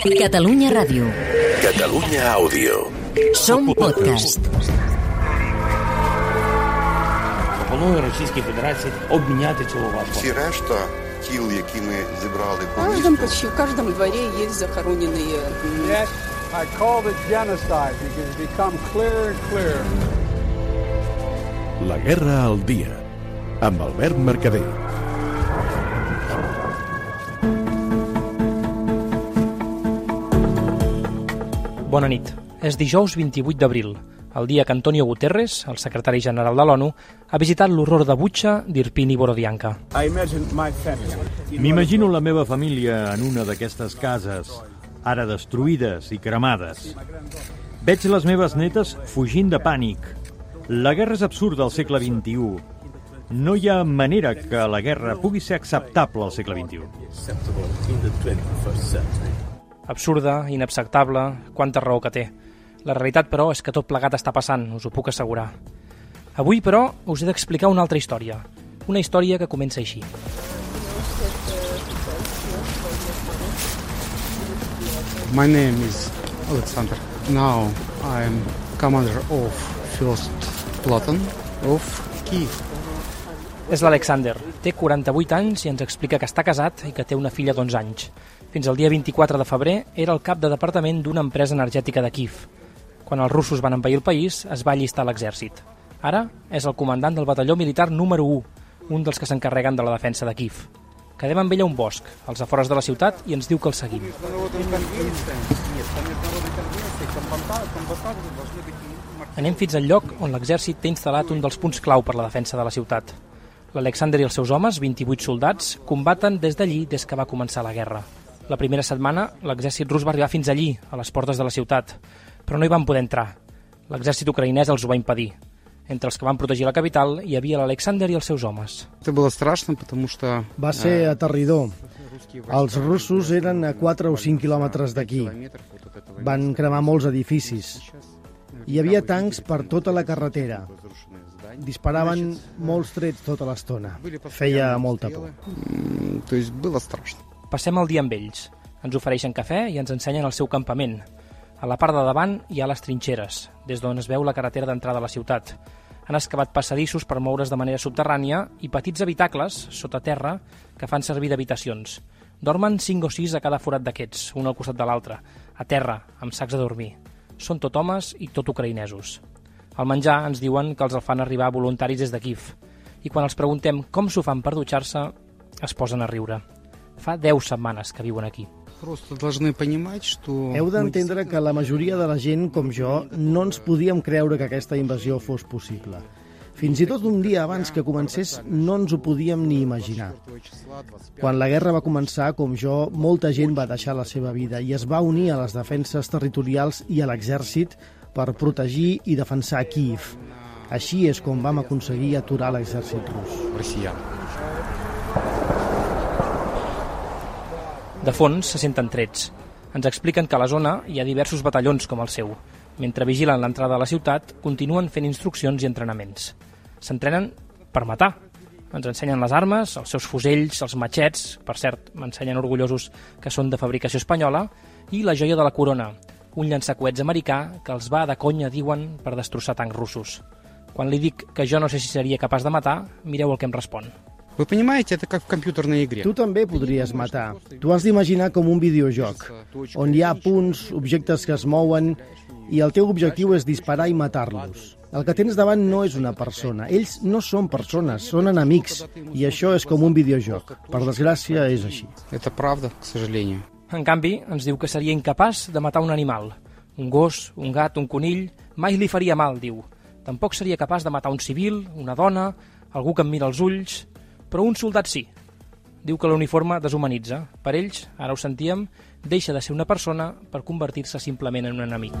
Catalunya Ràdio. Catalunya Àudio. Som podcast. Пропоную Російській Федерації обміняти цього важко. Всі решта тіл, які ми зібрали В місту, почти в каждом дворе есть захороненные м, Yes, I called it genocide because it's become clearer and clearer. La guerra al dia. Amb Albert Mercader. Bona nit. És dijous 28 d'abril, el dia que Antonio Guterres, el secretari general de l'ONU, ha visitat l'horror de Butxa d'Irpin i Borodianka. M'imagino la meva família en una d'aquestes cases, ara destruïdes i cremades. Veig les meves netes fugint de pànic. La guerra és absurda al segle XXI. No hi ha manera que la guerra pugui ser acceptable al segle XXI. Absurda, inacceptable, quanta raó que té. La realitat, però, és que tot plegat està passant, us ho puc assegurar. Avui, però, us he d'explicar una altra història. Una història que comença així. My name is Alexander. Now I am commander of first platoon of Kiev. És l'Alexander. Té 48 anys i ens explica que està casat i que té una filla d'11 anys. Fins al dia 24 de febrer era el cap de departament d'una empresa energètica de Kiev. Quan els russos van envair el país, es va allistar l'exèrcit. Ara és el comandant del batalló militar número 1, un dels que s'encarreguen de la defensa de Kiev. Quedem amb ell a un bosc, als afores de la ciutat, i ens diu que el seguim. Anem fins al lloc on l'exèrcit té instal·lat un dels punts clau per la defensa de la ciutat. L'Alexander i els seus homes, 28 soldats, combaten des d'allí des que va començar la guerra. La primera setmana, l'exèrcit rus va arribar fins allí, a les portes de la ciutat, però no hi van poder entrar. L'exèrcit ucraïnès els ho va impedir. Entre els que van protegir la capital hi havia l'Alexander i els seus homes. Va ser aterridor. Els russos eren a 4 o 5 quilòmetres d'aquí. Van cremar molts edificis. Hi havia tancs per tota la carretera. Disparaven molts trets tota l'estona. Feia molta por. Passem el dia amb ells. Ens ofereixen cafè i ens ensenyen el seu campament. A la part de davant hi ha les trinxeres, des d'on es veu la carretera d'entrada a la ciutat. Han excavat passadissos per moure's de manera subterrània i petits habitacles, sota terra, que fan servir d'habitacions. Dormen cinc o sis a cada forat d'aquests, un al costat de l'altre, a terra, amb sacs a dormir. Són tot homes i tot ucraïnesos. Al menjar ens diuen que els el fan arribar voluntaris des de Kif. i quan els preguntem com s'ho fan per dutxar-se, es posen a riure. Fa 10 setmanes que viuen aquí. Heu d'entendre que la majoria de la gent, com jo, no ens podíem creure que aquesta invasió fos possible. Fins i tot un dia abans que comencés no ens ho podíem ni imaginar. Quan la guerra va començar, com jo, molta gent va deixar la seva vida i es va unir a les defenses territorials i a l'exèrcit per protegir i defensar Kiev. Així és com vam aconseguir aturar l'exèrcit rus. De fons se senten trets. Ens expliquen que a la zona hi ha diversos batallons com el seu. Mentre vigilen l'entrada a la ciutat, continuen fent instruccions i entrenaments. S'entrenen per matar. Ens ensenyen les armes, els seus fusells, els matxets, per cert, m'ensenyen orgullosos que són de fabricació espanyola, i la joia de la corona, un llançacoets americà que els va de conya, diuen, per destrossar tancs russos. Quan li dic que jo no sé si seria capaç de matar, mireu el que em respon. Вы понимаете, это как в компьютерной игре. Tu també podries matar. Tu has d'imaginar com un videojoc, on hi ha punts, objectes que es mouen, i el teu objectiu és disparar i matar-los. El que tens davant no és una persona. Ells no són persones, són enemics. I això és com un videojoc. Per desgràcia, és així. Это правда, к сожалению. En canvi, ens diu que seria incapaç de matar un animal. Un gos, un gat, un conill... Mai li faria mal, diu. Tampoc seria capaç de matar un civil, una dona, algú que em mira els ulls... Però un soldat sí. Diu que l'uniforme deshumanitza. Per ells, ara ho sentíem, deixa de ser una persona per convertir-se simplement en un enemic.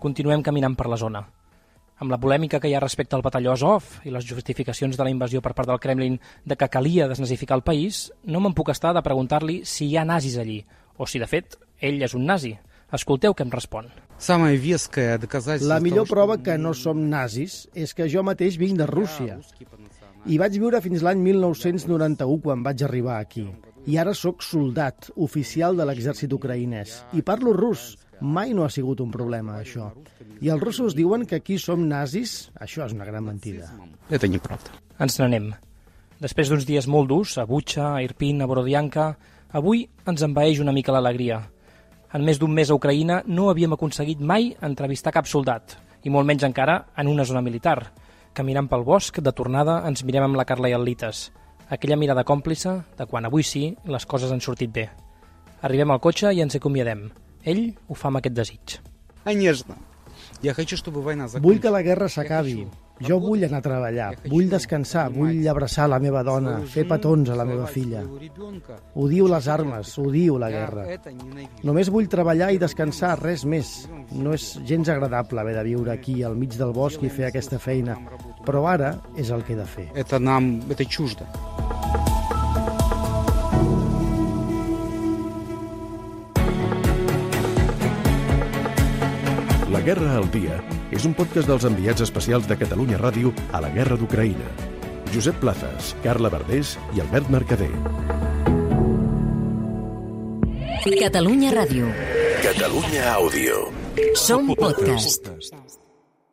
Continuem caminant per la zona. Amb la polèmica que hi ha respecte al batalló Azov i les justificacions de la invasió per part del Kremlin de que calia desnazificar el país, no me'n puc estar de preguntar-li si hi ha nazis allí, o si, de fet, ell és un nazi. Escolteu què em respon. La millor prova que no som nazis és que jo mateix vinc de Rússia. I vaig viure fins l'any 1991, quan vaig arribar aquí. I ara sóc soldat, oficial de l'exèrcit ucraïnès. I parlo rus. Mai no ha sigut un problema, això. I els russos diuen que aquí som nazis. Això és una gran mentida. Ja tenim prou. Ens n'anem. Després d'uns dies molt durs, a Butxa, a Irpin, a Borodianca, avui ens envaeix una mica l'alegria. En més d'un mes a Ucraïna no havíem aconseguit mai entrevistar cap soldat, i molt menys encara en una zona militar. Caminant pel bosc, de tornada, ens mirem amb la Carla i el Lites. Aquella mirada còmplice de quan avui sí les coses han sortit bé. Arribem al cotxe i ens acomiadem. Ell ho fa amb aquest desig. Vull que la guerra s'acabi. Jo vull anar a treballar, vull descansar, vull abraçar la meva dona, fer petons a la meva filla. Odio les armes, odio la guerra. Només vull treballar i descansar, res més. No és gens agradable haver de viure aquí, al mig del bosc, i fer aquesta feina. Però ara és el que he de fer. Это нам, это чуждо. Guerra al Dia és un podcast dels enviats especials de Catalunya Ràdio a la Guerra d'Ucraïna. Josep Plazas, Carla Verdés i Albert Mercader. Catalunya Ràdio. Catalunya Àudio. Som podcast.